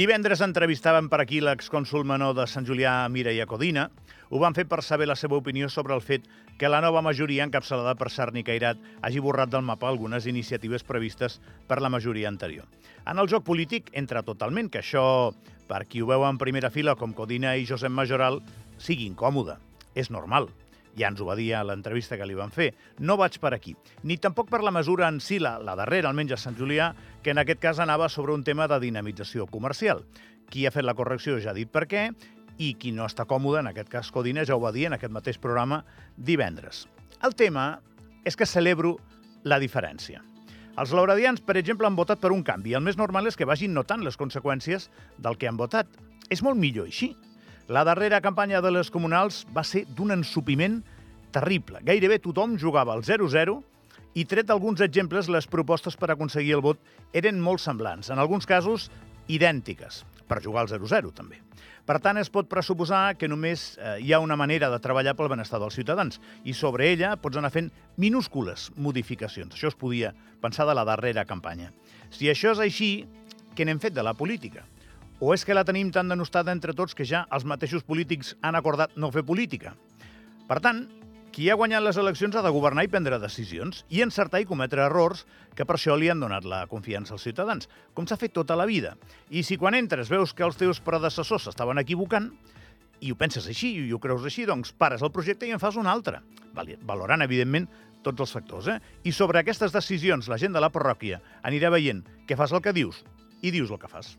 Divendres entrevistàvem per aquí l'excònsul menor de Sant Julià, Mireia Codina. Ho van fer per saber la seva opinió sobre el fet que la nova majoria encapçalada per Sarni Cairat hagi borrat del mapa algunes iniciatives previstes per la majoria anterior. En el joc polític entra totalment que això, per qui ho veu en primera fila com Codina i Josep Majoral, sigui incòmode. És normal. Ja ens ho va dir a l'entrevista que li van fer. No vaig per aquí. Ni tampoc per la mesura en si, la, la darrera, almenys a Sant Julià, que en aquest cas anava sobre un tema de dinamització comercial. Qui ha fet la correcció ja ha dit per què, i qui no està còmode, en aquest cas Codina, ja ho va dir en aquest mateix programa divendres. El tema és que celebro la diferència. Els lauradians, per exemple, han votat per un canvi. El més normal és que vagin notant les conseqüències del que han votat. És molt millor així. La darrera campanya de les comunals va ser d'un ensupiment terrible. Gairebé tothom jugava al 0-0 i, tret d'alguns exemples, les propostes per aconseguir el vot eren molt semblants, en alguns casos idèntiques, per jugar al 0-0 també. Per tant, es pot pressuposar que només eh, hi ha una manera de treballar pel benestar dels ciutadans i sobre ella pots anar fent minúscules modificacions. Això es podia pensar de la darrera campanya. Si això és així, què n'hem fet de la política? O és que la tenim tan denostada entre tots que ja els mateixos polítics han acordat no fer política? Per tant, qui ha guanyat les eleccions ha de governar i prendre decisions, i encertar i cometre errors, que per això li han donat la confiança als ciutadans, com s'ha fet tota la vida. I si quan entres veus que els teus predecessors s'estaven equivocant, i ho penses així i ho creus així, doncs pares el projecte i en fas un altre, valorant, evidentment, tots els factors. Eh? I sobre aquestes decisions, la gent de la parròquia anirà veient què fas el que dius i dius el que fas.